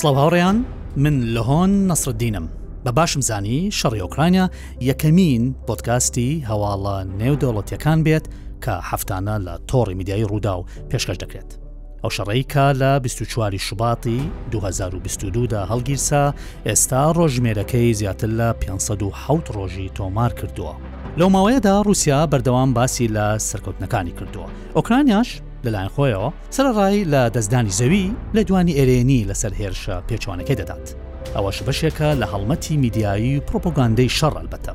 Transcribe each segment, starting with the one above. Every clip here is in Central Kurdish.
سڵاو هاوڕێیان من لە هۆن نەسرەدینم بە باشم زانی شەڕی ئۆکرانیا یەکەمین پۆتکاستی هەواڵە نێو دەوڵەتیەکان بێت کە هەفتانە لە تۆڕی میدیایی ڕوودا و پێشکەش دەکرێت ئەو شەڕەی کە لە 24 شوباتی 2022 دا هەڵگیرسا ئێستا ڕۆژمێرەکەی زیاتر لە 500 ڕۆژی تۆمار کردووە. لەو ماوەیەدا رووسیا بەردەوام باسی لە سەرکەوتنەکانی کردووە ئۆکرانیاش لەلایەن خۆیەوە سەرڕای لە دەستدانی زەوی لە دوانی ئەرێنی لەسەر هێرشە پێچوانەکەی دەدات ئەوەش بەشێکە لە هەڵمەتی میدیایی و پرۆپۆگاندەی شەڕ البەتە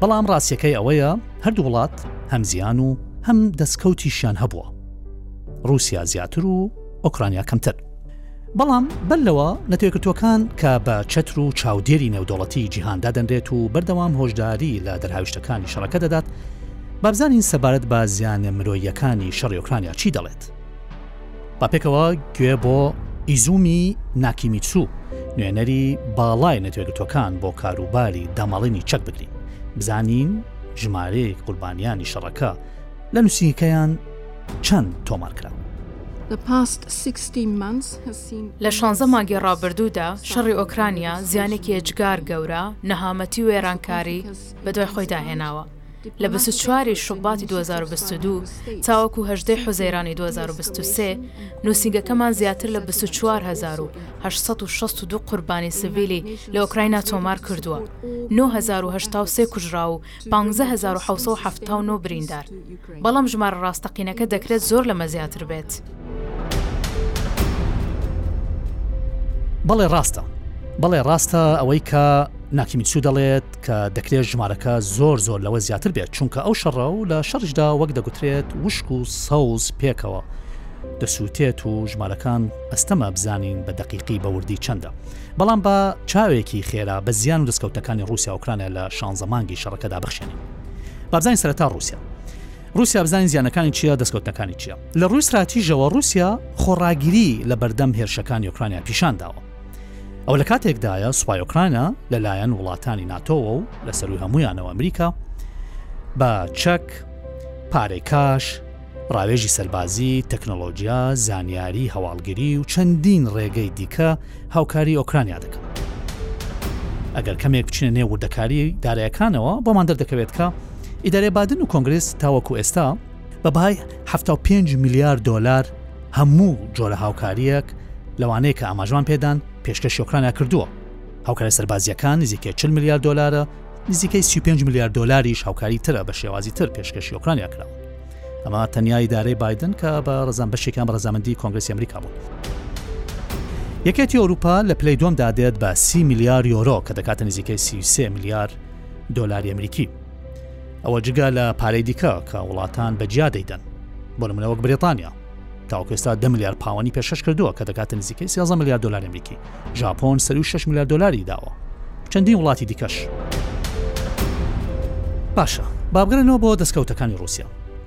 بەڵام ڕاستیەکەی ئەوەیە هەردوو وڵات هەمزیان و هەم دەستکەوتیشیان هەبووە ڕوسیا زیاتر و ئۆکرانیا کەمتر بەڵام بەر لەوە نەتێکرتوەکان کە بە چەتر و چاودێری نێودوڵەتی جیهاندا دەنرێت و بەردەوام هۆشداری لە دەرهاویشتەکانی شەڕەکە دەدات بابزانین سەبارەت بە زیانە مرۆیەکانی شەڕی ئۆکرانیا چی دەڵێت با پێکەوە گوێ بۆ ئیزومی ناکیمیتسو نوێنەری باڵای نەتێگرتوەکان بۆ کاروباری داماڵینی چەک بگرین بزانین ژمارەیەک قوربانیانی شەڕەکە لە نووسینگەکەیان چەند تۆمارکرا؟ The past 16 months has seen لە شانزە مانگی ڕابردوودا شەڕی ئۆکرانیا زیانێکی ئێجگار گەورە، نەهامەتی و وێرانکاری بەدوای خۆیدا هێناوە. لە بیست و چوار ی شوباتی دوو هەزار و بیست و دوو تاوەکو هەژدە ی حوزەیرانی دوو هەزار و بیست و سێ، نووسینگەکەمان زیاتر لە بیست و چوار هەزار و هەشت سەد و شەست و دوو قوربانی سڤیلی لە ئۆکراینا تۆمار کردووە، نۆ هەزار و هەشتا و سێ کوژراو و پانزە هەزار و حەوت سەد و حەفتا و نۆ بریندار، بەڵام ژمارە ڕاستەقینەکە دەکرێت زۆر لەمە زیاتر بێت. بەڵێ ڕاستە، بەڵێ ڕاستە ئەوەی کە ناکیمیتسو دەڵێت کە دەکرێت ژمارەکە زۆر زۆر لەوە زیاتر بێت، چونکە ئەو شەڕە و لە شەڕیشدا وەک دەگوترێت وشک و سەوز پێکەوە دەسووتێت و ژمارەکان ئەستەمە بزانین بە دەقیقی بە وردی چەندە. بەڵام با چاوێکی خێرا بە زیان و دەستکەوتەکانی رووسیا ئۆکرانیا لە شانزە مانگی شەڕەکەدا بخشێنین بابزانین سەرتا رووسیا رووسیا بزانین زیانەکانی چیە دەستکەوتەکانی چیە لە ڕووی سراتیژەوە رووسیا خۆڕاگیری لە بەردەم هێرشەکانی ئۆکرانیا پیشان داوە ئەو لە کاتێکدایە سوپای ئۆکرانیا لەلایەن وڵاتانی ناتۆوە و لە سەروی هەمویانەوە ئەمریکا بە چەک پارێکاش ڕاوێژی سەربازی، تەکنۆلۆجیا، زانیاری، هەواڵگری و چەندین ڕێگەی دیکە هاوکاری ئۆکرانیا دەکەن. ئەگەر کەمێک بچینە نێو وردەکاری دارایەکانەوە بۆمان دەردەکەوێت کە ئیدارە بادن و کۆنگرس تاوەکو ئێستا بە بەهای 75 میلیارد دلار هەموو جۆرە هاوکاریەک لەوانەیە کە ئاماژمان پێدان پێشکە شۆکرانە کردووە هاوکارە سەربازیەکان نزیکە 40 میلیارد دلارە نزیکەی سی و پێنج ملیار دۆلاریش هاوکاری ترە بە شێوازی تر پێشکەشی ئۆکرانیا کراون ئەمە تەنیا ئیدارەی بادن کە بە ڕزان بەشێکیان بە ڕزامەندی کۆنگرسی ئەمریکا بوو یەکێتی ئەوروپا لە پلی دوم دادێت بە سی میلیار یۆرۆ کە دەکاتە نزیکەی سیسێ میلیار دۆلاری ئەمریکی ئەوە جگا لە پارەی دیکە کە وڵاتان بەجیا دەیدەن بۆ منەوەک برێتانیا تاوەکو ئێستا دە ملیار پاوەنی پێشکەش کردووە کە دەکاتە نزیکەی سیازە ملیار دلار ئەمریکی ژاپۆن سەروی 6 ملیار دلاری داوە چەندین وڵاتی دیکەش باشە بابگرنەوە بۆ دەستکەوتەکانی رووسیا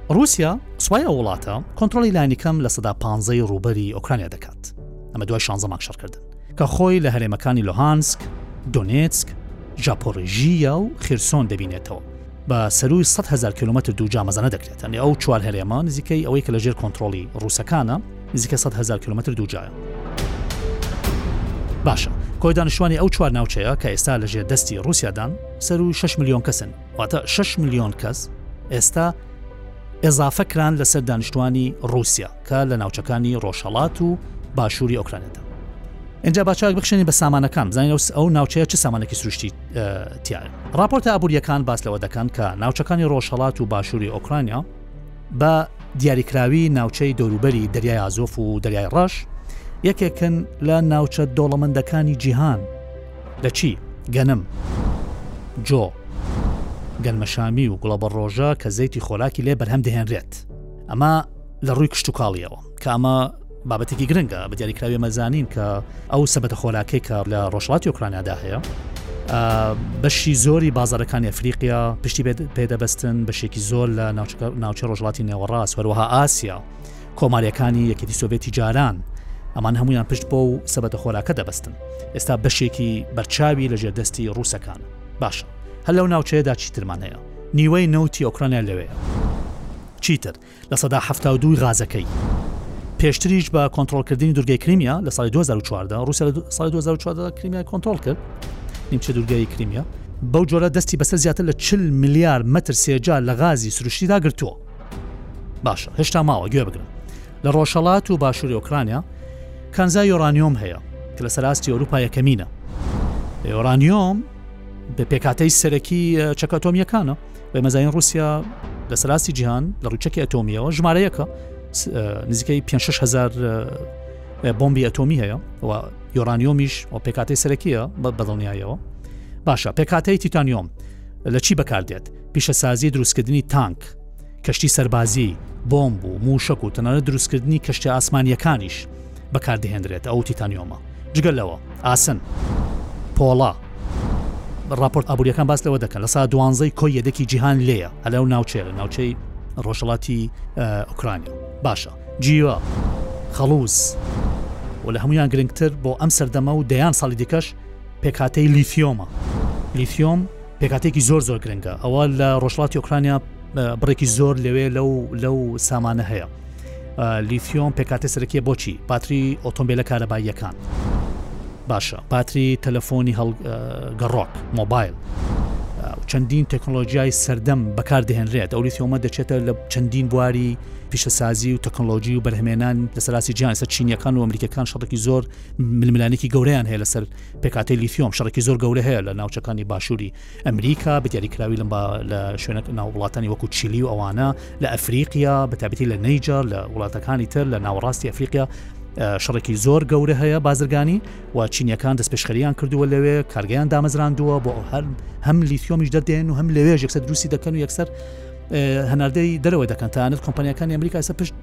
رووسیا سوپای ئەو وڵاتە کۆنتترۆلی لانیکەم لە سەدا پ ڕوبەری ئۆکرانیا دەکات ئەمە دوای شانزە ماک شەڕکردن کە خۆی لە هەرێمەکانی لۆهانسک دۆنێتسک ژاپۆڕژیە و خرسۆن دەبینێتەوە بە سەرووی سەد هەزار کیلۆمەتر دووجا مەزەنە دەکرێت ئەنی ئەو چوار هەرێمە نزیکەی ئەوەی کە لە ژێر کۆنتترۆڵی ڕووسەکانە نزیکە سەد هەزار کیلۆمەتر دووجایە باشە کۆی دانیشتوانی ئەو چوار ناوچەیە کە ئێستا لە ژێر دەستی ڕوسیادان سەر و 6 میلیۆن کەسن واتە 6 میلیۆن کەس ئێستا ئێزافە کران لەسەر دانیشتوانی رووسیا کە لە ناوچەکانی ڕۆژهڵات و باشووری ئۆکرانێتە اینجا باچاک بخشێنی بە سامانەکان زانین ئەو ناوچەیە چ سامانێکی سروشتی تایە راپۆرتە ئابوووریەکان باس لەوە دەکەن کە ناوچەکانی ڕۆژهڵات و باشووری ئۆکرانیا بە دیاریکراوی ناوچەی دەوروبەری دەریای ئازۆف و دەریای ڕەش یەکێکن لە ناوچە دۆڵەمەندەکانی جیهان لە چی گەنم جۆ گەنمەشامی و گوڵەبە ڕۆژە کە زەیتی خۆراکی لێ بەرهەم دەهێنرێت ئەمە لە ڕووی کشتتوکاڵیەوە کە ئەمە بابەتێکی گرنگە بە دیاریکراوی مە زانین کە ئەو سەبەتە خۆراکێک کە لە ڕۆژڵاتی ئۆکرانیادا هەیە بەشی زۆری بازارەکانی ئەفریقیا پشتی پێدەبستن بەشێکی زۆر لە ناوچە ڕۆژڵاتی نێوەڕاست وەروەها ئاسیا کۆماریەکانی یەکێتی سۆڤێتی جاران ئەمان هەمویان پشت بۆ و سەبەتە خۆراکە دەبستن ئێستا بەشێکی بەرچاوی لە ژێردەستی ڕووسەکان باشە هەل لەو ناوچەیەدا چیترمان هەیە نیوەی نەوتی ئۆکرانیا لەوەیە چیتر لە سەدا حەفتا و دوو ی غازەکەی. پێشتریش بە کۆنتڕۆڵکردنی دوورگەی کریمیا لە ساڵی دوو هەزار و چواردە، ڕووسیا لە ساڵی دوو هەزار و چواردە کریمیای کۆنتڕۆڵ کرد، نیمچە دوورگەی کریمیا، بەو جۆرە دەستی بەسەر زیاتر لە چل ملیار مەتر سێجا لە غازی سروشتیدا گرتووە. باشە هێشتا ماوە، گوێ بگرە. لە ڕۆژهەڵات و باشووری ئۆکرانیا کانزای یۆرانیۆم هەیە کە لەسەر ئاستی ئەوروپا یەکەمینە. یۆرانیۆم بە پێکهاتەی سەرەکی چەکە ئەتۆمییەکانە. بەمەزانی رووسیا لە سەراستی جیهان لە ڕووچەکی ئەتۆمیەوە ژمارە یەکە نزیکەی 5 هزار بۆمبی ئەتۆمی هەیە و یۆرانیۆمیش و پێکاتی سەرەکیە بە بەدڵنیایەوە باشە پێکاتەی تیتانیۆم لە چی بەکاردێت پیشەسازی دروستکردنی تانک کەشتی سەربازی بۆمب و موشک و تەنانە دروستکردنی کەشتە ئاسمانیەکانیش بەکاردەهێنرێت ئەو تیتانیۆمە جگە لەوە ئاسن پۆڵا ڕاپۆرت ئابوووریەکان باس لەوە دەکەن لە سا دوانزەی کۆی یەدەکی جیهان لێە هەلە و ناوچێ لە ناوچەی ڕۆژهڵاتی ئۆکرانیا باشە جیوە خەڵوز و لە هەمویان گرنگتر بۆ ئەم سەردەمە و دەیان ساڵی دیکەش پێکاتەی لیفیۆمە لیفیۆم پێکاتێکی زۆر زۆر گرنگە ئەوە لە ڕۆژڵاتی ئۆکرانیا بڕێکی زۆر لەوێ لەو لەو سامانە هەیە لیسیۆم پێکاتە سەرەکیە بۆچی باتری ئۆتۆمبیلە کارەباییەکان باشە باتری تەلەفۆنی هەڵگەڕۆک مۆبایل چەندین تەکنۆلۆژیای سەردەم بەکاردەهێنرێت ئەو لیسیۆمە دەچێتە لە چەندین بواری پیشەسازی و تەکنۆلۆژی و بەرهمێنان لە سەراسی جیان سەر چینیەکان و ئەمریکەکان شەڕێکی زۆر ململانێکی گەوریان هەیە لەسەر پێکاتی لیسیۆم شەڕێکی زۆر گەورە هەیە لە ناوچەکانی باشووری ئەمریکا بە دیاریکراوی لە لە شوێنەک ناو وڵاتانی وەکو چیلی و ئەوانە لە ئەفریقیا بە تابەتی لە نەیجار لە وڵاتەکانی تر لە ناوەڕاستی ئەفریقیا شڕێکی زۆر گەورە هەیە بازرگانی و چینیەکان دەست پێشخەریان کردووە لەوێ کارگەیان دامەزراندووە بۆ ئەو هەر هەم لیتیۆمیش دەدێن و هەم لەوێژ یەکسەر دروستی دەکەن و یەکسەر هەناردەی دەرەوە دەکەن تانت کۆمپانیەکانی ئەمریکا سە پشت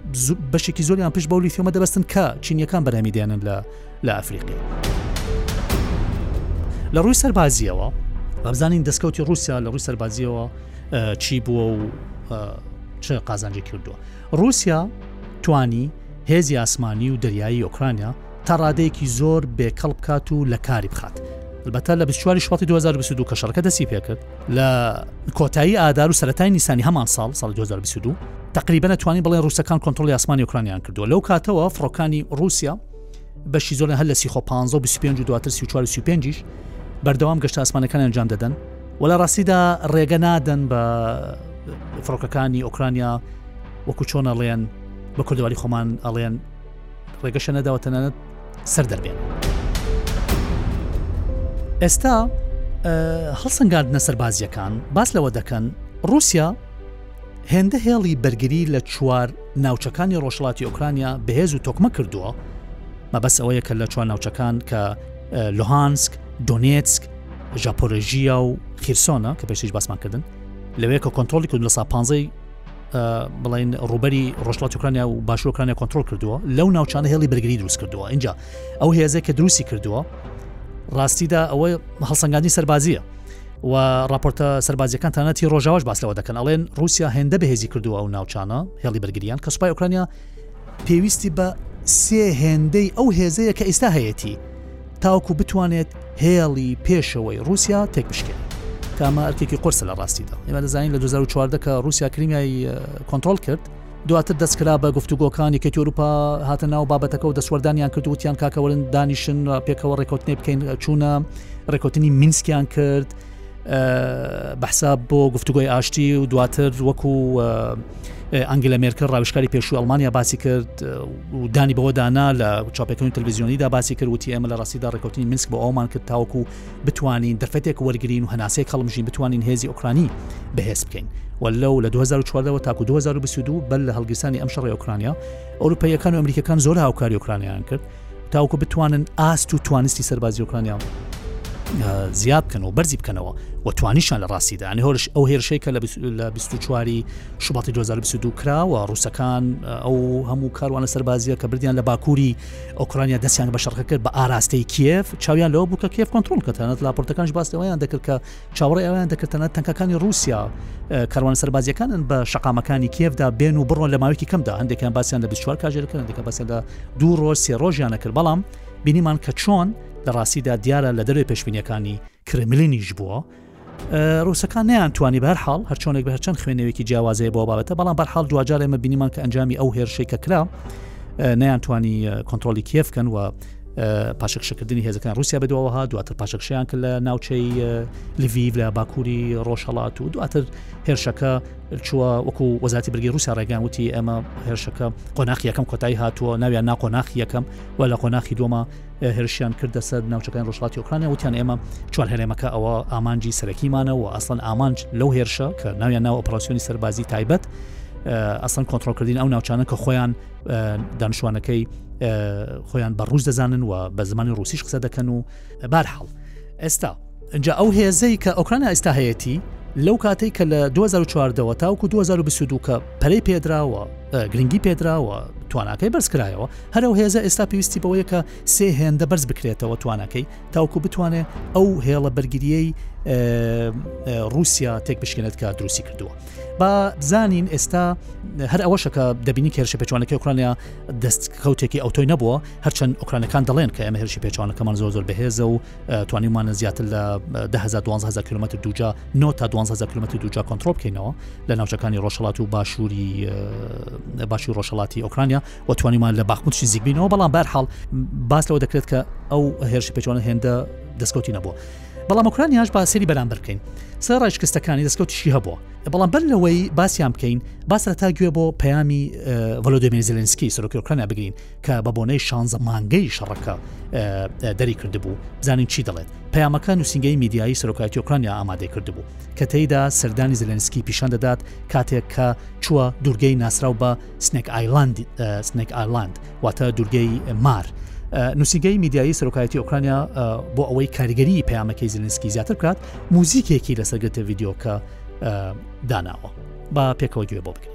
بەشێکی زۆریان پشت بەو لیتیۆمە دەبستن کە چینیەکان بەرهەمی دێنن لە لە ئەفریقیا. لە ڕووی سەربازییەوە با بزانین دەستکەوتی رووسیا لە ڕووی سەربازییەوە چی بووە و چ قازانجی کردووە رووسیا توانی هێزی ئاسمانی و دەریایی ئۆکرانیا تا ڕادەیەکی زۆر بێکەڵ بکات و لە کاری بخات بەتە لە 24 شوڵی 2022 کە شەڕەکە دەسی پێکرد لە کۆتایی ئادار و سەتای نیسانی هەمان ساڵ سال 2022 تقریبە توانی بڵێ ڕوسەکان کۆنتترۆلی ئاسمانی ئۆکرانیان کردووە لەو کاتەوە فڕۆکانی رووسیا بەشی زۆرن هەر لە سیخۆ 15 و 25 و دواتر 34 35 بەردەوام گەشت ئاسمانەکان ئەنجام دەدەن و لە ڕاستیدا ڕێگە نادەن بە فڕۆکەکانی ئۆکرانیا وەکو چۆن ئەڵێن بە کوردواری خۆمان ئەڵێن ڕێگەشە نەداوە تەنانەت سەر دەربێن ئێستا هەڵسەنگاردنە سەربازیەکان باس لەوە دەکەن رووسیا هێندە هێڵی بەرگری لە چوار ناوچەکانی ڕۆژهڵاتی ئۆکرانیا بەهێز و تۆکمە کردووە مەبەست ئەوەیە کە لە چوار ناوچەکان کە لوهانسک دۆنێتسک ژاپۆرژیا و خیرسۆنە کە پێشتیش باسمان کردن لەوەیە کە کۆنتترۆلی کردن لە سا پانزەی بڵین ڕوبەری ڕۆژڵات وکرانیا و باشوکرانیا کۆنتترۆل کردووە لەو ناوچانە هێڵی بەرگری دروست کردووە اینجا ئەو هێزێک کە دروستی کردووە ڕاستیدا ئەوەی هەڵسەنگانی سەربازیە و راپۆرتە سەربازیەکان تانەتی ڕۆژاواش باس لەوە دەکەن ئەڵێن رووسیا هێندە بەهێزی کردو ئەو ناوچانە هێڵی بەرگریان کە سوپای ئۆکرانیا پێویستی بە سێ هێندەی ئەو هێزەیە کە ئێستا هەیەتی تاوکو بتوانێت هێڵی پێشەوەی رووسیا تێک بشکێت کامە ئەرکێکی قرسە لە ڕاستیدا ئێمە دەزانین لە 2014 کە رووسیا کریمیای کۆنتترۆل کرد دواتر دەستکرا بە گفتوگۆکانی کەی تۆروپا هاتە ناو بابەتەکە و دەستوەردانیان کرد وتیان کاکەوەرن دانیشن پێکەوە ڕێکوتنی بکەین چوونە ڕێکوتنی مینسکیان کرد بەحساب بۆ گفتوگۆی ئاشتی و دواتر وەکو ئەنگلە مێرکە ڕاوشکاری پێشوو ئەلمانیا باسی کرد و دانی بەوەدانا لە چاپەکەون تلویزیۆنیدا باسی کرد وتی ئێمە لە ڕاستیدا ڕێکوتنی منسک بۆ ئەومان کرد تاوەکو بتوانین دەرفەتێک وەرگین و هەناسەیەک هەڵمژین بتوانین هێزی ئۆکرانی بەهێز بکەین و لەو لە 2014ەوە تاکو 2022 بەر لە هەڵگیرسانی ئەم شەڕی ئۆکرانیا ئەوروپەیەکان و ئەمریکەکان زۆر هاوکاری ئۆکرانیان کرد تاوکو بتوانن ئاست و توانستی سەربازی ئۆکرانیا زیاد بکەن و بەرزی بکەنەوە و توانیشان لە ڕاستیدا ئەنی هۆرش ئەو هێرشەی کە لە 24 شوباتی 2022 کراوە ڕوسەکان ئەو هەموو کاروانە سەربازیە کە بردیان لە باکووری ئۆکرانیا دەستیان بە شەڕەکە کرد بە ئاراستەی کیف چاویان لەوە بوو کە کێف کۆنتترۆل کەتانەت لاپۆرتەکانش باس لەوەیان دەکرد کە چاوەڕێ ئەویان دەکردنە تەنکەکانی رووسیا کاروان سەربازیەکانن بە شقامەکانی کێفدا بێن و بڕۆن لە ماوەیەکی کەمدا هەندێکیان باسییان لە 24 کاژێرەکە هەندێکە بەسە لە دوو ڕۆژ سێ ڕۆژیانە کرد بەڵام بینیمان کە چۆن لە ڕاستیدا دیارە لە دەروێ پێشبینیەکانی کرملینیش بووە ڕووسەکان نەیانتوانی بە هەر حاڵ هەر چۆنێک بە هەرچەند خوێنەوەیەکی جیاوازەیە بۆ بابەتە بەڵام بە حاڵ دواجار ئێمە بینیمان کە ئەنجامی ئەو هێرشەی کە کرا نەیانتوانی کۆنتترۆلی کێفکەن و پاشەکشەکردنی هێزەکان رووسیا بەدوەوەها دواتر پاشەکشیان کە لە ناوچەی لڤیڤ لە باکووری ڕۆژهڵات و دواتر هێرشەکە چووە وەکو وەزاتی برگی رووسیا ڕێگان وتی ئەمە هێرشەکە قۆناخی یەکەم کۆتایی هاتووە ناویان ناقۆناخی یەکەم و لە قۆناخی دومە هێرشیان کردە سەر ناوچەکانی ڕۆژهڵاتی ئۆکرانیا وتیان ئێمە چوار هەرێمەکە ئەوە ئامانجی سەرەکیمانە و ئەسڵەن ئامانج لەو هێرشە کە ناویان ناو ئۆپراسسیۆنی سەربازی تایبەت ئەسڵەن کۆنتترۆلکردین ئەو ناوچانە کە خۆیان دانیشتوانەکەی خۆیان بە ڕووس دەزانن و بە زمانی ڕوسیش قسە دەکەن و بارحاڵ ئێستا ئینجا ئەو هێزەی کە ئۆکرانیا ئیستا هەیەتی لەو کاتەی کە لە دوو هەزار و چواردە وە تاوکو دوو هەزار و بیست و دوو کە پەرەی پێدراوە گرنگی پێدراوە تواناکەی بەرز کرایەوە هەر ئەو هێزە ئێستا پێویستی بەوەیە کە سێ هێندە بەرز بکرێتەوە تواناکەی تاوکو بتوانێت ئەو هێڵە بەرگریەی رووسیا تێک بشکێنێت کە دروستی کردووە با بزانین ئێستا هەر ئەوەشەکە دەبینی کێرشە پێچوانەکە ئۆکرانیا دەست کەوتێکی ئەوتۆی نەبووە هەرچەند ئۆکرانەکان دەڵێن کە ئەمە هێرشی پێچوانەکەمان زۆر زۆر بەهێزە و توانیمانە زیاتر لە 2012 کیلومتر دوجا 9 تا 12 کیلومتر دوجا کۆنتترۆل بکەینەوە لە ناوچەکانی ڕۆژهڵات و باشووری باشی ڕۆژهڵاتی ئۆکرانیا و توانیمان لە باخموچی زیگبینەوە بەڵام بەرحاڵ باس لەوە دەکرێت کە ئەو هێرشی پێچوانە هێندە دەستکەوتی نەبووە. بەڵام ئۆکرانیاش با سری بەرامبەر بکەین سەر ڕایشکستەکانی دەستکەوتیشی هەبووە بەڵام بەر لەوەی باسییان بکەین باس لە تا گوێ بۆ پەیامی ڤلۆدمیر زلنسکی سەرۆکی ئۆکرانیا بگرین کە بە بۆنەی شانزە مانگەی شەڕەکە دەری کردبوو بزانین چی دەڵێت پەیامەکە نووسنگەی میدیایی سەرۆکایەتی ئۆکرانیا ئامادەی کردبوو کە تێیدا سەردانی زلنسکی پیشان دەدات کاتێک کە چووە دوورگەی ناسرااو بە سنێک ئایلاند سنێک ئایلاند واتە دوورگەی مار. نووسنگەی میدیایی سەرۆکایەتی ئۆکرانیا بۆ ئەوەی کاریگەری پەیامەکەی زلنسکی زیاتر بکات موزیکێکی لەسەرگەتە یددیوکە داناوە با پێکەوە گوێ بۆ بکەین.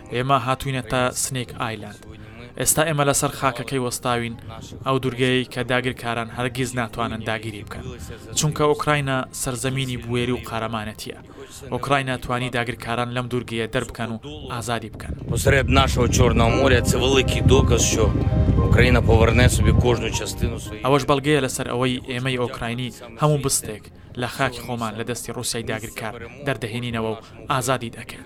ئێمە هاتووینەتە سنێک ئایلاند. ئێستا ئێمە لەسەر خاکەکەی وەستاوین، ئەو دوورگەیەی کە داگیرکاران هەرگیز ناتوانن داگیری بکەن. چونکە ئۆکراینا سەرزەمینی بوێری و قارەمانێتییە. ئۆکراینا توانی داگیرکاران لەم دوورگەیە دەربکەن و ئازادی بکەن. ئەوەش بەڵگەیە لەسەر ئەوەی ئێمەی ئۆکراینی هەموو بستێک لە خاکی خۆمان لە دەستی ڕووسیای داگیرکار دەردەهێنینەوە و ئازادی دەکەین.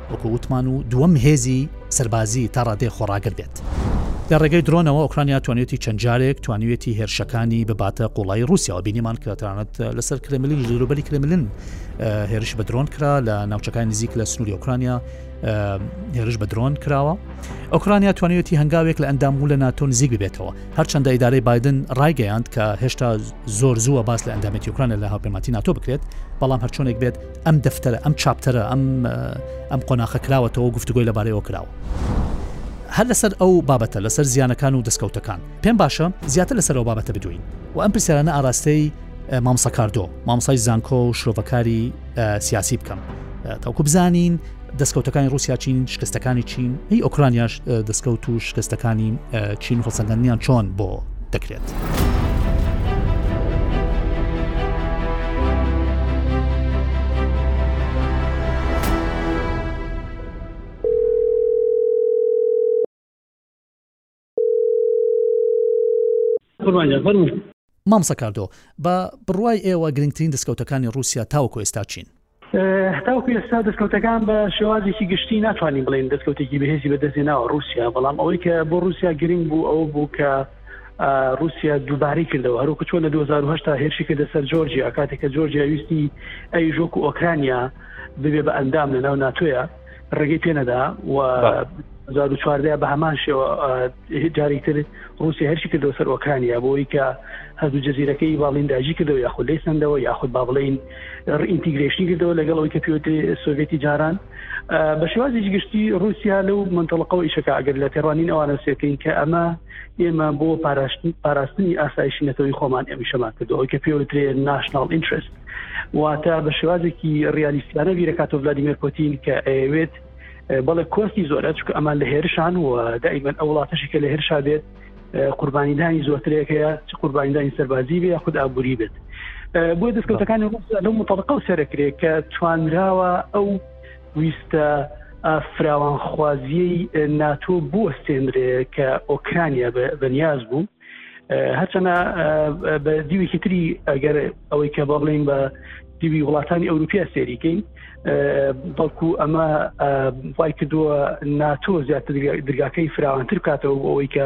وەکو وتمان و دووەم هێزی سەربازی تا ڕادەیەک خۆڕاگر بێت. لە ڕێگەی درۆنەوە ئۆکرانیا توانیوێتی چەند جارێک توانیوێتی هێرشەکانی بباتە قوڵایی ڕووسیاوە، بینیمان کە تەنانەت لەسەر کرێملینیش دەوروبەری کرێملن هێرش بە درۆن کرا لە ناوچەکانی نزیک لە سنووری ئۆکرانیا هێرش بە درۆن کراوە ئۆکرانیا توانیوێتی هەنگاوێک لە ئەندام و لە ناتۆ نزیک ببێتەوە هەرچەندە ئیدارەی بادن ڕایگەیاند کە هێشتا زۆر زووە باس لە ئەندامێتی ئۆکرانە لە هاوپەیمانتی ناتۆ بکرێت بەڵام هەرچۆنێک بێت ئەم دەفتەرە ئەم چاپتەرە ئەم ئەم قۆناخە کراوەتەوە گفتوگۆی لەبارەیەوە کراوە. هەر لەسەر ئەو بابەتە لەسەر زیانەکان و دەستکەوتەکان پێم باشە زیاتر لەسەر ئەو بابەتە بدوین و ئەم پرسیارانە ئاراستەی مامسەکاردۆ مامسای زانکۆ و شرۆڤەکاری سیاسی بکەم تاوکو بزانین دەستکەوتەکانی رووسیا چین شکستەکانی چین هی ئۆکرانیاش دەستکەوت و شکستەکانی چین و هەڵسەنگەنیان چۆن بۆ دەکرێت. مامۆستا کاردۆ، بە بڕوای ئێوە گرنگترین دەستکەوتەکانی ڕووسیا تاوەکو ئێستا چین؟ تاوەکو ئێستا دەستکەوتەکان بە شێوازێکی گشتی ناتوانین بڵێین دەستکەوتێکی بەهێزی بەدەستێناوە ڕووسیا، بەڵام ئەوەی کە بۆ ڕووسیا گرنگ بوو ئەوە بوو کە رووسیا دووبارەی کردەوە هەروکە چۆن لە 2010 هێرشی کردە سەر جۆرجیا کاتێککە جۆرجیا ویستی ئەویش وەکو ئۆکرانیا ببێ بە ئەندام لە ناو ناتۆیە ڕێگەی پێ نەدا و 2014 بە هەمان شێوە جاری تر رووسی هەرشی کردەوە سەر ئۆکرانیا بۆی کە هەردوو جززیرەکەی باڵینداژی کردەوە یاخود لی سندەوە یاخود با بڵین ئینتیگرشنی کردەوە لەگەڵەوەی کە پێوتی سۆڤێتی جاران بە شێوازی گشتی رووسیا لەو منتەڵقەوە ئیشەکە ئەگەر لە تێڕوانین ئەوانە سێکەین کە ئەمە ئێمە بۆ پاراستنی ئاسایشی نەتەوەی خۆمان ئەمیشەمان کردەوەی کە پێوترێ ناشناڵ ئینترست واتە بە شێوازێکی ڕیالیستیانە بیرەکاتۆ ولادیمێر پۆتین کە ئەوێت بەڵێ کۆستی زۆرە چکە ئەمان لە هێرشان و دایمەن ئەو وڵاتەشی کە لە هێرشا بێت قوربانیدانی زۆترێک هەیە چ قوربانیدانی سەربازی بێ خود ئابووری بێت بۆ دەستکەوتەکانی لەو متەڵقە و سەرکرێ کە توانراوە ئەو ویستە فراوانخوازیەی ناتۆ بوەستێنرێ کە ئۆکرانیا بەنیاز بوو هەچەنە بە دیوێکی تری ئەگەر ئەوەی کە بە بڵین بە دیوی وڵاتانی ئەوروپیا سێریکەین بەڵکو ئەمە وای کردووە ناتۆ زیاتر درگاکەی فراوانتر بکاتەوە بۆ ئەوەی کە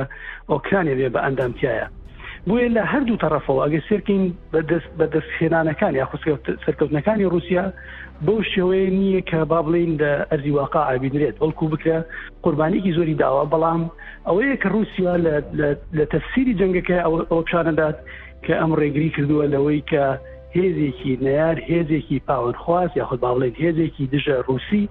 ئۆکرانێ بێ بە ئەندامتیایە بۆیە لە هەردوو تەڕەفەوە ئەگەر سێرکەین بەدەست بەدەستهێنانەکان یا خوسکەوت سەرکەوتنەکانی رووسیا بەو شێوەیە نییە کە با بڵین لە ئەرزی واقع ئابیدرێت بەڵکو بکرە قوربانێکی زۆری داوە بەڵام ئەوەیە کە ڕووسیا لە تەفسیری جەنگەکە ئەوە پیشانەدات کە ئەم ڕێگری کردووە لەوەی کە هێزێکی نەیار هێزێکی پاوەنخواز یاخود با بڵێن هێزێکی دژە ڕووسی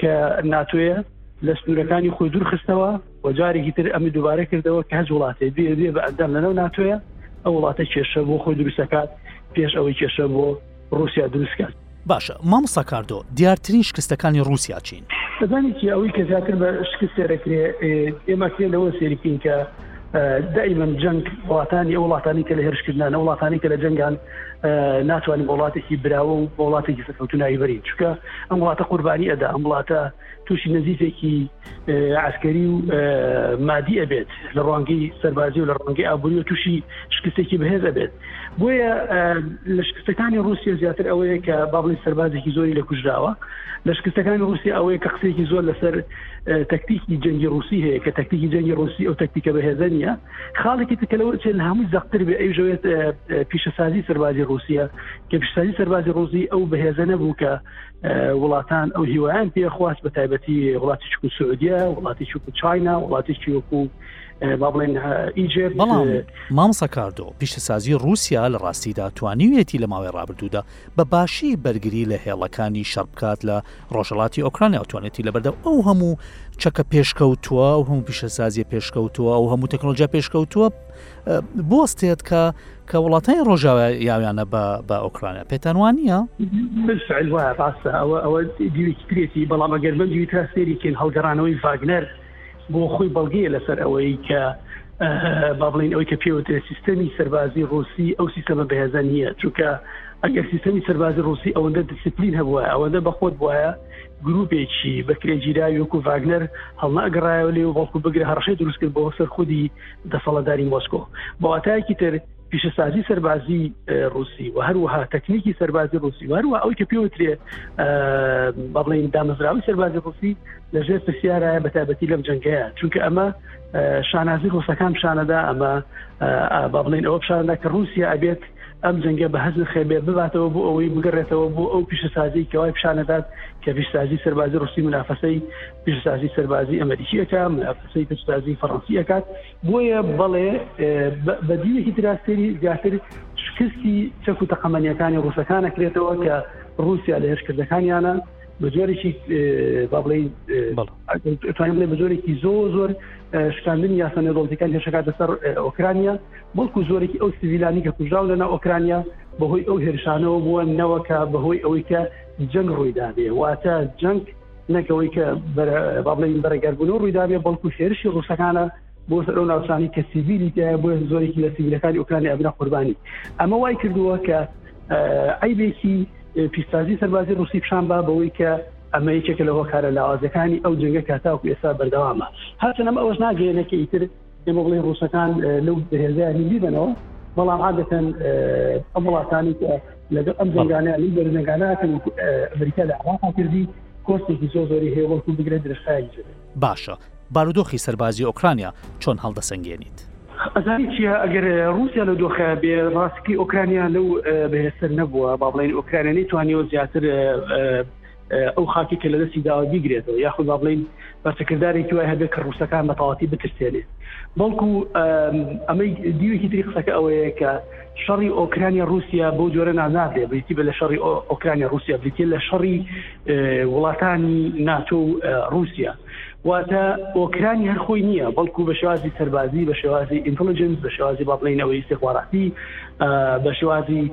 کە ناتوێە لە سنوورەکانی خۆی دوور خستەوە و جارێکی تر ئەمی دووبارە کردەوە کە هەز وڵاتێ بێ بێ بە ئەندام لەنەو ناتوێە ئەو وڵاتە کێشە بۆ خۆی دروستەکات پێش ئەوەی کێشە بۆ ڕوسیا دروست کات. باشە مامۆستا کاردۆ دیارترین شکستەکانی ڕوسیا چین؟ دەزانی چیە ئەوەی کە زیاتر بە شکست سێدەکرێ ئێمە کرێ لەوە سێریکەین کە دائیمەن جەنگ وڵاتانی ئەو وڵاتانی کە لە هێرشکردنان ئەو وڵاتانی کە لە جەنگان ناتوانین بە وڵاتێکی براوە و بە وڵاتێکی سەرکەوتو نایبەرین چکە ئەم وڵاتە قوربانی ئەدا ئەم وڵاتە تووشی نەزیفێکی عسکەری و مادی ئەبێت لە ڕوانگەی سەربازی و لە ڕوانگەی ئابووری و تووشی شکستێکی بەهێز ئەبێت بۆیە لە شکستەکانی رووسیا زیاتر ئەوەیە کە باڵی سەربازێکی زۆری لە کوژراوە لە شکستەکانی رووسی ئەوەیە کە قسێکی زۆر لەسەر تەکتیکی جەنگی رووسی هەیە کە تەکتیکی جەنگی رووسی ئەو تەکتیکە بەهێزە نیە خاڵێکی تکەلەوە چێت لە هەمووی زەقتر بێ ئەی ژەوێت پیشەسازی سەربازی رووسە کە پیشسازی سەربازی رووزی ئەو بەهێزە نەبوو کە وڵاتان ئەو هیوایان پێ خواست بە تایبەتی وڵاتی چکو سعودیە وڵاتی چکو چاینا وڵاتی چیوەکو با بڵێن ئیجێ بەڵام مامسەکاردۆ پیشەسازی رووسیا لە ڕاستیدا توانیویەتی لە ماوەی ڕابردوودا بە باشی بەرگری لە هێڵەکانی شەڕ بکات لە ڕۆژەڵاتی ئۆکرانیا ئەوتوانێتی لە بەردەم ئەو هەموو چەکە پێشکەوتووە ئەو هەموو پیشەسازیە پێشکەوتووە ئەو هەموو تەکنۆلجیا پێشکەوتووە بوەستێت کە کە وڵاتانی ڕۆژاوە یاویانە بە ئۆکرانیا پێتان وانە بالفعل وایە ڕاستە ئەوە ئەوە دیویترێتی بەڵام ئەگەر بم دیوی تا سێریکن هەڵگەڕانەوەی ڤاگنەر بۆ خۆی بەڵگەیە لەسەر ئەوەی کە با بڵین ئەوەی کە پێوترێت سیستەمی سەربازی ڕوسی ئەو سیستەمە بەهێزە نییە چونکە ئەگەر سیستەمی سەربازی ڕوسی ئەوەندە دیسپلین هەبووە ئەوەندە بەخۆت بواە گروپێکی بەکرێگیرا وەکو ڤاگنەر هەڵناگەڕایەوە لێ و بەڵکو بگرە هەڕشەی دروستکرد بۆ سەر خودی دەسەڵاتداری مۆسکۆ بەواتایەکی تر پیشەسازی سەربازی رووسی و هەروەها تەکنیکی سەربازی رووسی و هەروە ئەوی کە پێوترێ بەڵین دامەزراوی سەربازی رووسی لەژێر پرسیارایە بە تابەتی لەم جنگەیە چونکە ئەمە شانازی رووسەکان شانەدا ئەمە با بڵین ئەوە پیشاندا کە رووسیا ئەبێت ئەم جنگە بە هەز خێبێ بباتەوە بۆ ئەوەی بگەڕێتەوە بۆ ئەو پیشەسازی کەوای پیشانەدات کە پیشسازی سەربازی رووسی منافەسەی پیشسازی سەربازی ئەمریکیەکە منافسی پیشسازی فەڕەنسی ئەکات بۆیە بەڵێ بەدیوێکی تراستێری زیاتر شکستی چەک و تەقەمەنیەکانی ڕوسەکانە کرێتەوە کە رووسیا لە هێشکردەکانیانە بە جۆرێکی با بڵێ توانین بڵێ بە جۆرێکی زۆ زۆر شکاندنی یاسە نێدۆڵتەکان هێشەکات لەسەر ئۆکرانیا بەڵکو زۆرێکی ئەو سیویلانی کە کوژاو لەنا ئۆکرانیا بەهۆی ئەو هێرشانەوە بووە نەوەکە بەهۆی ئەوەی کە جەنگ ڕوویدابێ واتە جەنگ نەک ئەوەی کە با بڵێین بەرەگەربوون و ڕوویدابێ بەڵکو هێرشی ڕووسەکانە بۆ سەر ئەو ناوچانی کە سیڤیلی تایە بۆ زۆرێکی لە سیڤیلەکانی ئۆکرانی ئەبنە قوربانی ئەمە وای کردووە کە عیبێکی پیسازی سەربازی ڕوسی پیشان با بەوەی کە ئەمە یەکێکە لە هۆکارە لاوازەکانی ئەو جنگە کاتاوکو ئێستا بەردەوامە هەرچەنەم ئەوەش ناگەێنە کە ئیتر پێم بڵێ ڕوسەکان لەو بەهێزیان هندی بنەوە بەڵام عادەتەن ئەم وڵاتانی لەگەڵ ئەم جنگانە لی بەرنگانەکەن ئەمریکا لە عراقا کردی کۆستێکی زۆ زۆری هەیە وەڵکو بگرە درشتای باشە بارودۆخی سەربازی ئۆکرانیا چۆن هەڵدەسەنگێنیت ئەزانی چیە ئەگەر رووسیا لە دۆخە بێ ڕاستکی ئۆکرانیا لەو بەهێستر نەبووە با بڵێن ئۆکرانیانی توانیەوە زیاتر ئەو خاکی کە لە دەستی داوە بیگرێتەوە یاخود با بڵین بە سکردارێکی وای هەبێت کە ڕووسەکان بە تەواتی بترسێنێ بەڵکو ئەمەی دیوێکی تری قسەکە ئەوەیە کە شەڕی ئۆکرانیا رووسیا بۆ جۆرە نازادێ بریتی بە لە شەڕی ئۆکرانیا رووسیا بریتە لە شەڕی وڵاتانی ناتۆ و رووسیا واتە ئۆکرانی هەرخۆی نییە بەڵکو بە شێوازی سەربازی بە شێوازی ئینتەلجنس بە شێوازی باڵینەوەی استخباراتی بە شێوازی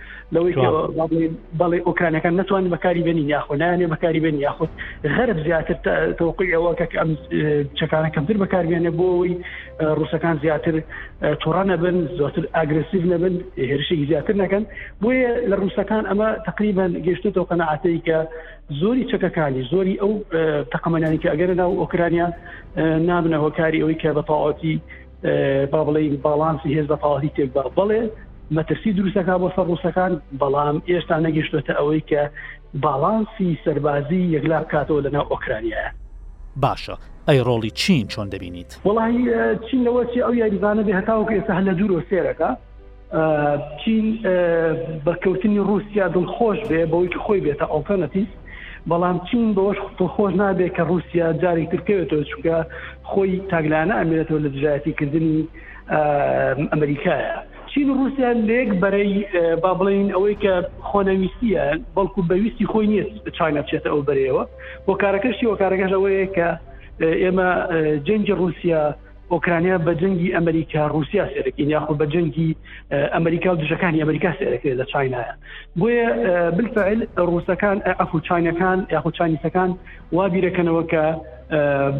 لەوەی بەڵێ ئۆکرانەکان نتوان بەکاری بێنین یاخۆ نانێ بەکاری بێن یاخود غەرب زیاتر تەوقی ئەوە کە ئەم چەکانە کەمتر بەکاربیێنە بۆ ئەوی ڕوسەکان زیاتر تۆڕە نەبن زۆتر ئاگرسیف نەبن هێرشێکی زیاتر نەکەن بۆیە لە ڕوسەکان ئەمە تقریبان گەشتێتەوە قەنەعاتەی کە زۆری چەکەکانی زۆری ئەو تەقەمەنانی کە ئەگەرە ناو ئۆکرانیا نابنەوە کاری ئەوەی کە بەتەواتی با بڵێین باڵانسی هێز بە تەواوی تێک با بڵێ مەترسی دروستەکە بۆ سەر ڕووسەکان بەڵام ئێستا نەگەشتوێتە ئەوەی کە باڵانسی سەربازی یەکلا بکاتەوە لەناو ئۆکرانیایە باشە ئەی ڕۆڵی چین چۆن دەبینیت وڵی چین لەوەچی ئەو یاریزانە بێ هەتاوکە ئێستا هەر لە دوورۆ سێرەکە چین بە کەوتنی رووسیا دڵخۆش بێ بەوەی کە خۆی بێتە ئەڵتەرنەتیڤ بەڵام چین بەوەش دڵخۆش نابێ کە رووسیا جارێک تر بکەوێتەوە چونکە خۆی تاکلایەنە ئەمێنێتەوە لە دژایەتیکردنی ئەمریکایە چین و رووسیا لێک بەرەی با بڵێین ئەوەی کە خۆنەویستیە بەڵکو بەویستی خۆی نییە چاینە بچێتە ئەو بەرەوە هۆکارەکەشی هۆکارەکەش ئەوەیە کە ئێمە جەنگی رووسیا ئۆکرانیا بە جەنگی ئەمریکا رووسیا سێرەکەین یاخود بە جەنگی ئەمریکا و دژەکانی ئەمریکا سێرەکرێت لە چینایە بۆیە بالفعل رووسەکان ئەفو چینەکان یاخود چینیسەکان وا بیرەکەنەوە کە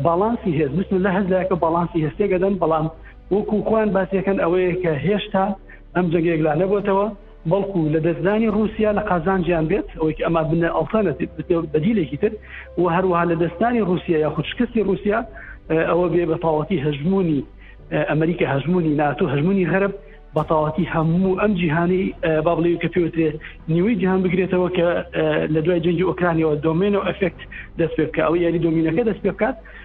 باڵانسی هێز بسم لە هەزداکە باڵانسی هێستێگەدەن بەڵام وەکو خۆیان باسیەکەن ئەوەیە کە هێشتا ئەم جەنگێک لا نەبووتەوە بەڵکو لەدەستدانی رووسیا لە قازانجیان بێت ئەوەی ئەما بنە ئەڵتەنەتیب بەدیلێکی تر و هەروەها لە دەستانی رووسیا یا خوشکستی رووسیا ئەوە بێ بەتاوەتی هەژمونی ئەمریکا هەژمونی ناتو هەژمونی غەرب بەتاوەتی هەموو ئەم جیهانی بابلی کە پێوترێ نیوەی جیهان بگرێتەوە کە لە دوای جەنگی ئۆکرانیەوە دۆمێن و ئەفکت دەست پێ بکە ئەو یاری دۆمینەکە دەست پێ بکات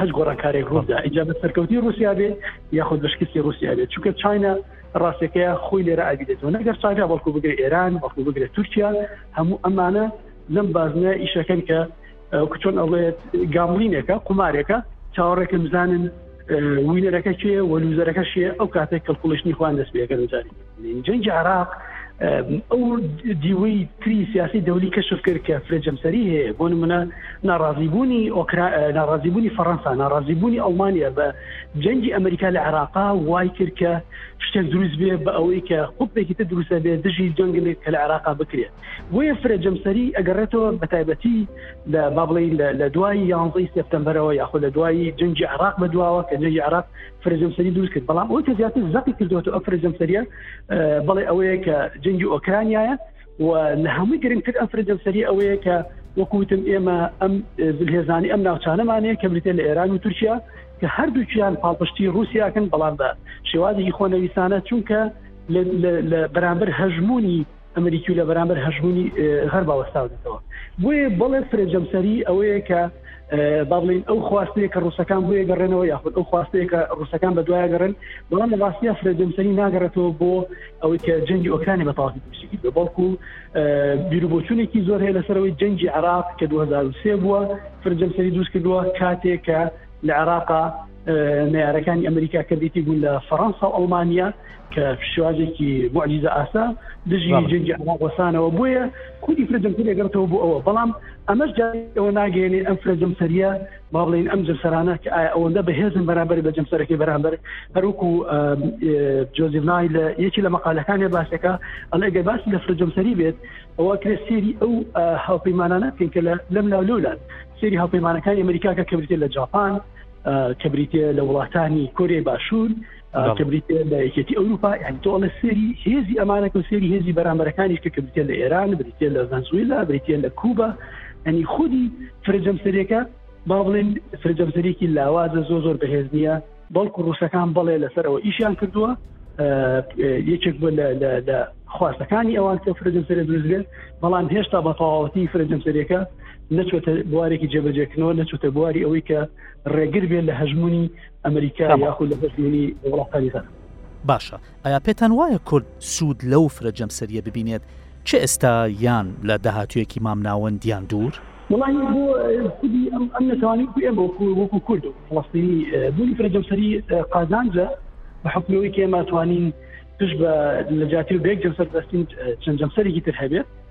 هەچ گۆڕانکارێک ڕوودا ئیجا بە سەرکەوتی رووسیا بێ یاخود بەشکستی رووسیا بێت چونکە چینە ڕاستەکەی خۆی لێرە ئابیدێتەوە نەگەر چاکە بەڵکو بگرە ئێران بەڵکو بگرێت تورکیا هەموو ئەمانە لەم بازنە ئیشەکەن کە چۆن ئەڵێت گامڵینێکە قمارێکە چاوەڕێکم بزانن وینەرەکە کێ وەلوزەرەکە شێ ئەو کاتێک کەڵکوڵشتنی خوان دەست پێەکە دەزانین جەنگی عێراق ئەو دیوەی تری سیاسی دەولی کەشف کرد کە فرە جەمسەری هەیە بۆ نمونە ناڕازیبوونی ناڕازیبوونی فەڕەنسا ناڕازیبوونی ئەڵمانیا بە جەنگی ئەمریکا لە عێراقا وای کرد کە شتێک دروست بێ بە ئەوەی کە خوبێکی تر دروستە بێ دژی جەنگێک کە لە عێراقا بکرێت بۆیە فرە جەمسەری ئەگەڕێتەوە بە تایبەتی لە بابڵی لە دوای یانزەی سپتمبرەوە یاخود لە دوای جەنگی عراق بە دواوە کە جەنگی عراق فرە جەمسەری دروست کرد بەڵام ئەوەی کە زیاتر زەقی کردوەوە ئەو فرە جەمسەریە بەڵێ ئەوەیە کە جەنگی ئۆکرانیایە و لە هەمووی گرنگتر ئەم فرە جەمسەری ئەوەیە کە وەکوتم ئێمە ئەم زلهێزانی ئەم ناوچانەمانەیە کە بریتە لە ئێران و تورکیا کە هەردووکیان پاڵپشتی رووسیاکەن بەڵام بە شێوازی خۆنەویستانە چونکە بەرامبەر هەژمونی ئەمریکی و لە بەرامبەر هەژمونی غەربا وەستاو دێتەوە بۆیە بەڵێ فرە جەمسەری ئەوەیە کە با بڵین ئەو خواستەیە کە ڕوسەکان بۆیە گەڕێنەوە یاخود ئەو خواستەیە کە ڕوسەکان بە دوایە گەڕێن بەڵام لە ڕاستە فرە جەمسەری ناگەڕێتەوە بۆ ئەوەی کە جەنگی ئۆکرانی بە تاڵی پشتگیر بە بەڵکو بیرروبۆچونێکی زۆر هەیە لەسەرەوەی جەنگی عراق کە 2023 بووە فرە جەمسەری دووست کردووە کاتێک کە لە عراقا نارەکانی ئەمریکا کردێتی بوون لە فەڕەنسا و ئەڵمانیا کە شێوازێکی معجزە ئاسا دژی جنگی عراق وەسانەوە بۆیە کودی فرەجم تر لەگەڕتەوە بۆ ئەوە بەڵام ئەمەش ئەوە ناگەێنێ ئەم فرەجم سەریە با بڵین ئەم جەمسەرانە کە ئایا ئەوەندە بەهێزن بەرامبەر بە جەمسەرەکەی بەرامبەر هەروکو جۆزیڤنای لە یەکی لە مەقالەکانی باسەکە ئەڵێ گە باسی لە فرەجەمسەری بێت ئەوە کرێ سێری ئەو هاوپەیمانانە بکەین کە لە لەم لاو لەولات سێری هاوپەیمانەکانی ئەمریکاکە کەبرێت لە جاپان کەبریتە لە وڵاتانی کۆری باشوور کە بریتە لە یەکێتی ئەوروپا یان تۆ ئەڵێ سێری هێزی ئەمانەکە و سێری هێزی بەرامبەرەکانیش کە بریتە لە ئێران بریتە لە ڤەنزویلا بریتە لە کوبا ئەنی خودی فرەجەمسەرەکە با بڵێن فرەجەمسەرێکی لاوازە زۆ زۆر بەهێز نییە بەڵکو ڕوسەکان بەڵێ لەسەرەوە ئیشیان کردووە یەکێک بۆ لە خواستەکانی ئەوان کە فرەجەمسەرە دروستێت بەڵام هێشتا بە تەواوەتی فرەجەمسەرەکە نەچێتە بوارێکی جێبەجێکنەوە نەچێتە بواری ئەوەی کە ڕێگر بێت لە هەژمونی ئەمریکا یاخود لە هەژموونی وڵاتانی غەرب. باشە ئایا پێتان وایە کورد سوود لەو فرە جەمسەرییە ببینێت چ ئێستا یان لە داهاتوویەکی مامناوەند یان دوور؟ وەڵاهی بۆ خودی ئەم ئەم نەتەوانەی وەکو ئێمە وەکو وەکو کورد و فڵەستینی بوونی فرە جەمسەری قازانجە بە حکمی ئەوەی کە ئێمە توانین پشت بە لە جیاتی و بێک جەمسەر بەستین چەند جەمسەرێکی تر هەبێت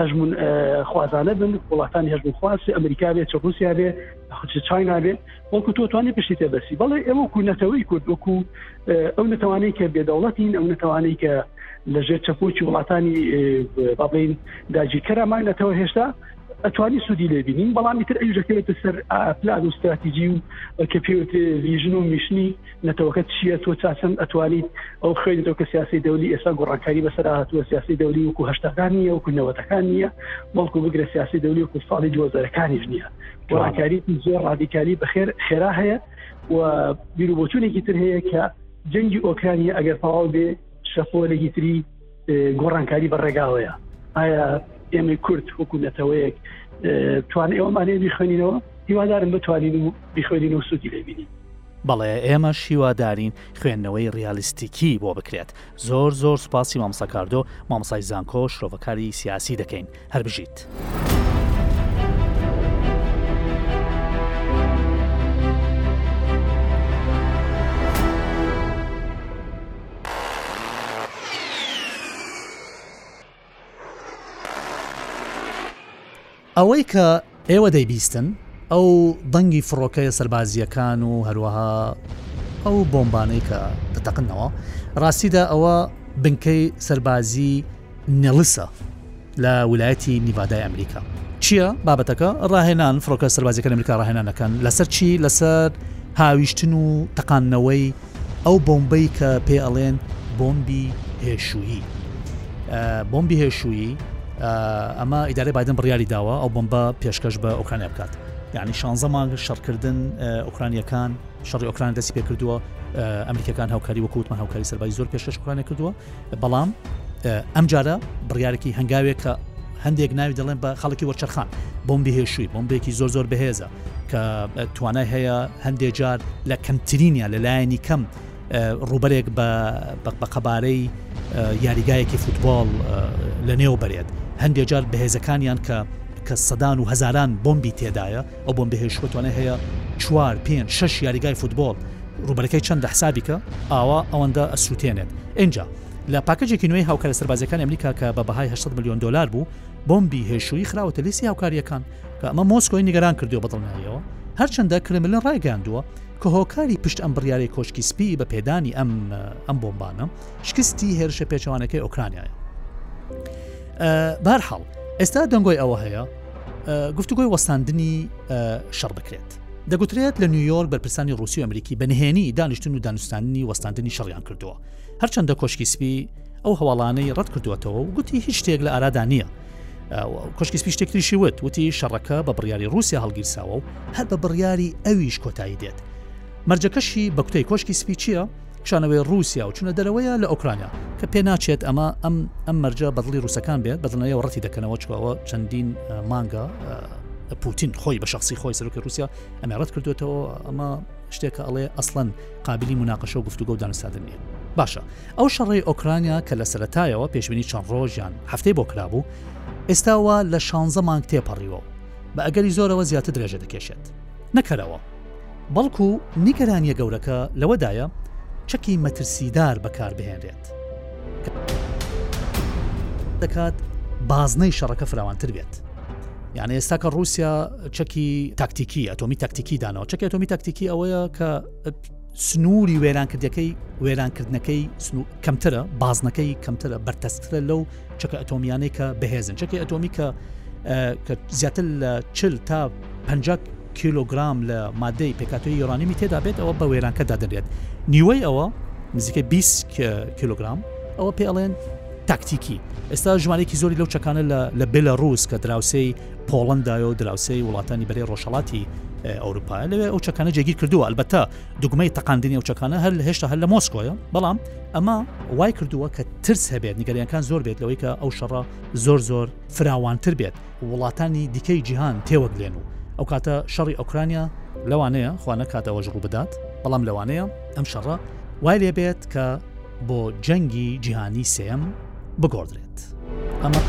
هەژمون خوازانە بن وڵاتانی هەژمون خواست ئەمریکا بێت چە رووسیا بێ خچ چای نابێ وەکو تۆ توانانی پشتی تێ بەسی بەڵێ ئێوە کو نەتەوەی کورد وەکو ئەو نەتوانەی کە بێدەوڵەتین ئەو نەتوانەی کە لە ژێر چەپۆکی وڵاتانی بابین داگیرکەرامان نەتەوە هێشتا ئەتوانی سوودی لێبینین بەڵامی تر ئەوژەکەێتە سەر پلان و استراتیجی و کە پێوتێ ویژن و میشنی نەتەوەکە چییە تۆ چاچەند ئەتوانیت ئەو خوێنێتەوە کە سیاسی دەولی ئێستا گۆڕانکاری بەسەر هاتووە سیاسی دەولی وکو هشتاکان نیە وکو نەوەتەکان نییە بەڵکو بگرە سیاسی دەولی وکو ساڵی دوزارەکانیش نییە گۆڕانکاری زۆر ڕادیکالی بەخێر خێرا هەیە و بیرو بۆچونێکی تر هەیە کە جەنگی ئۆکرانیە ئەگەر تەواو بێ شەپۆلێکی تری گۆڕانکاری بە ڕێگاوەیە ئایا ئێمەی کورد وەکو نەتەوەیەک توان ئێوەمانێ بیخوێنینەوە هیوادارم بتوانین و بیخوێنین و سوودی لێبینین بەڵێ ئێمە شیوادارین خوێندنەوەی ڕالیستیکی بۆ بکرێت زۆر زۆر سوپاسی مامساکاردۆ مامسای زانکۆ شرۆڤەکاری سیاسی دەکەین هەر بژیت. ئەوەی کە ئێوە دەیبیستن ئەو دەنگی فڕۆکەیە سەربازییەکان و هەروەها ئەو بۆمبانەی کە دەتەقنەوە، ڕاستیدا ئەوە بنکەی سەربازی نێڵسە لە ولایەتی نیڤادای ئەمریکا. چییە بابەتەکە ڕاهێنان فڕۆکە سەربازیەکە ئەمریکا ڕاهێنانەکەن لەسەر چی لەسەر هاویشتن و تەقاندنەوەی ئەو بۆمبەی کە پێ ئەڵێن بۆمبی هێشوویی بۆمبی هێشوویی ئەمە ئیدارە بادن بڕیاری داوە ئەو بۆمبە پێشکەش بە ئۆکرانیا بکات یعنی شانزە مانگ شەڕکردن ئۆکرانیەکان شەڕی ئۆکران دەستی پێکردووە ئەمریکەکان هاوکاری وەکووتمان هاوکاری سەربای زۆر پێشکەش ئۆکرانە کردووە بەڵام ئەم جارە بڕارێکی هەنگاوێک کە هەندێک ناوی دەڵێن بە خەڵکی وەرچەرخان بۆم بهێشووی بۆم بێکی زۆر زۆر بەهێزە کە توانای هەیە هەندێک جار لە کەمترینە لە لایەنی کەم ڕوبەرێک بە قەبارەی یاریگایەکی فوتبال لە نێو بەرێت هەندێک جار بەهێزەکانیان کە کە سەدان و هزاران بمبی تێدایە ئەو بۆمبە هێرشوکە توانای هەیە چوار پێنج شش یاریگای فوتبۆڵ ڕوبەرەکەی چەندە حسابیکە ئاوا ئەوەندە ئەسووتێنێت ئینجا لە پاکەجێکی نوێی هاوکارە سەربازەکان ئەمریکا کە بە بەهای 800 میلیۆن دلار بوو بۆمبی هێشووی خراوەتە لیسی هاوکاریەکان کە ئەمە مۆسکۆی نیگەران کردو بەدڵنیاییەوە هەرچەندە کرملن ڕایگەاندووە کە هۆکاری پشت ئەم بڕیارەی کۆشکی سپی بە پێدانی ئەم ئەم بۆمبانە شکستی هێرشە پێچەوانەکەی ئۆکرانیایە بارحاڵ ئێستا دەنگۆی ئەوە هەیە گفتوگۆی وەستاندنی شەڕ بکرێت. دەگوترێت لە نیویۆرک بەرپرسانی رووسی و ئەمریکی بە نهێنی دانیشتن و دانوستاندنی وەستاندنی شەڕیان کردووە هەرچەندە کۆشکی سپی ئەو هەواڵانەی ڕەت کردووەتەوە و گوتی هیچ شتێک لە ئارادا نییە کۆشکی سپی شتێکتریشی وت وتی شەڕەکە بە بڕیاری رووسیا هەڵگیرساوە و هەر بە بڕیاری ئەویش کۆتایی دێت مەرجەکەشی بە کوتەی کۆشکی سپی چییە کشانەوەی ڕووسیا و چونە دەرەوەیە لە ئۆکرانیا کە پێ ناچێت ئەمە ئەم ئەم مەرجە بەدڵی ڕووسەکان بێت بەدڵنەوە ڕەتی دەکەنەوە چکەوە چەندین مانگە پوتین خۆی بە شخصی خۆی سەرۆکی رووسیا ئەمە ڕەت کردوێتەوە ئەمە شتێکە ئەڵێ ئەسڵەن قابلی مناقەشە و گفتوگە و دانوستادن نیە باشە ئەو شەڕی ئۆکرانیا کە لە سەتایەوە پێشبینی چەند ڕۆژیان هەفتەی بۆ کرابوو ئێستاوە لە شانزە مانگ تێپەڕیوە بە ئەگەری زۆرەوە زیاتر درێژە دەکێشێت نەکەرەوە بەڵکو نیگەرانییە گەورەکە لەوەدایە چەکی مەترسیدار بەکاربهێنرێت کە دەکات بازنەی شەڕەکە فراوانتر بێت. یانە ئێستا کە رووسیا چەکی تاکتیکی ئەتۆمی تاکتیکی دانەوە چەکی ئەتۆمی تاکتیکی ئەوەیە کە سنووری وێرانکردەکەی وێرانکردنەکەی کەمترە بازنەکەی کەمترە بەرتەسترە لەو چەکە ئەتۆمیانەی کە بەهێزن چەکی ئەتۆمی کە کە زیاتر لە چل تا پ کیلوگرام لە مادەی پێکاتوی یۆرانیمی تێدا بێت ئەوە بە وێرانکەدا دەبێت نیوەی ئەوە نزیکە 20 کیلوگرام ئەوە پێ ئەڵێن تاکتیکی ئێستا ژمارەیەکی زۆری لەو چەکانە لە بێلە ڕوس کە دراوسەی پۆڵندایە و دراوسەی وڵاتانی بەرەی ڕۆژهڵاتی ئەوروپا لەوێ ئەو چەکانە جێگیر کردووە البەتە دگمەی تەقاندنی ئەو چەکانە هەر لە هێشتا هەر لە مۆسکۆیە بەڵام ئەمە وای کردووە کە ترس هەبێت نیگەریانکان زۆر بێت لەوەی کە ئەو شەڕە زۆر زۆر فراوانتر بێت وڵاتانی دیکەی جیهان تێوەگلێن و ئەو کاتە شەڕی ئۆکرانیا لەوانەیە خوانە کاتەوەژ ڕوو بدات بەڵام لەوانەیە ئەم شەڕە وای لێ بێت کە بۆ جەنگی جیهانی سێم بگۆدرێت ئەمە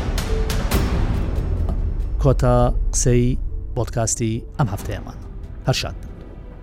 کۆتا قسەی بۆتکاستی ئەم هەفتەیەمان هەر شاد بن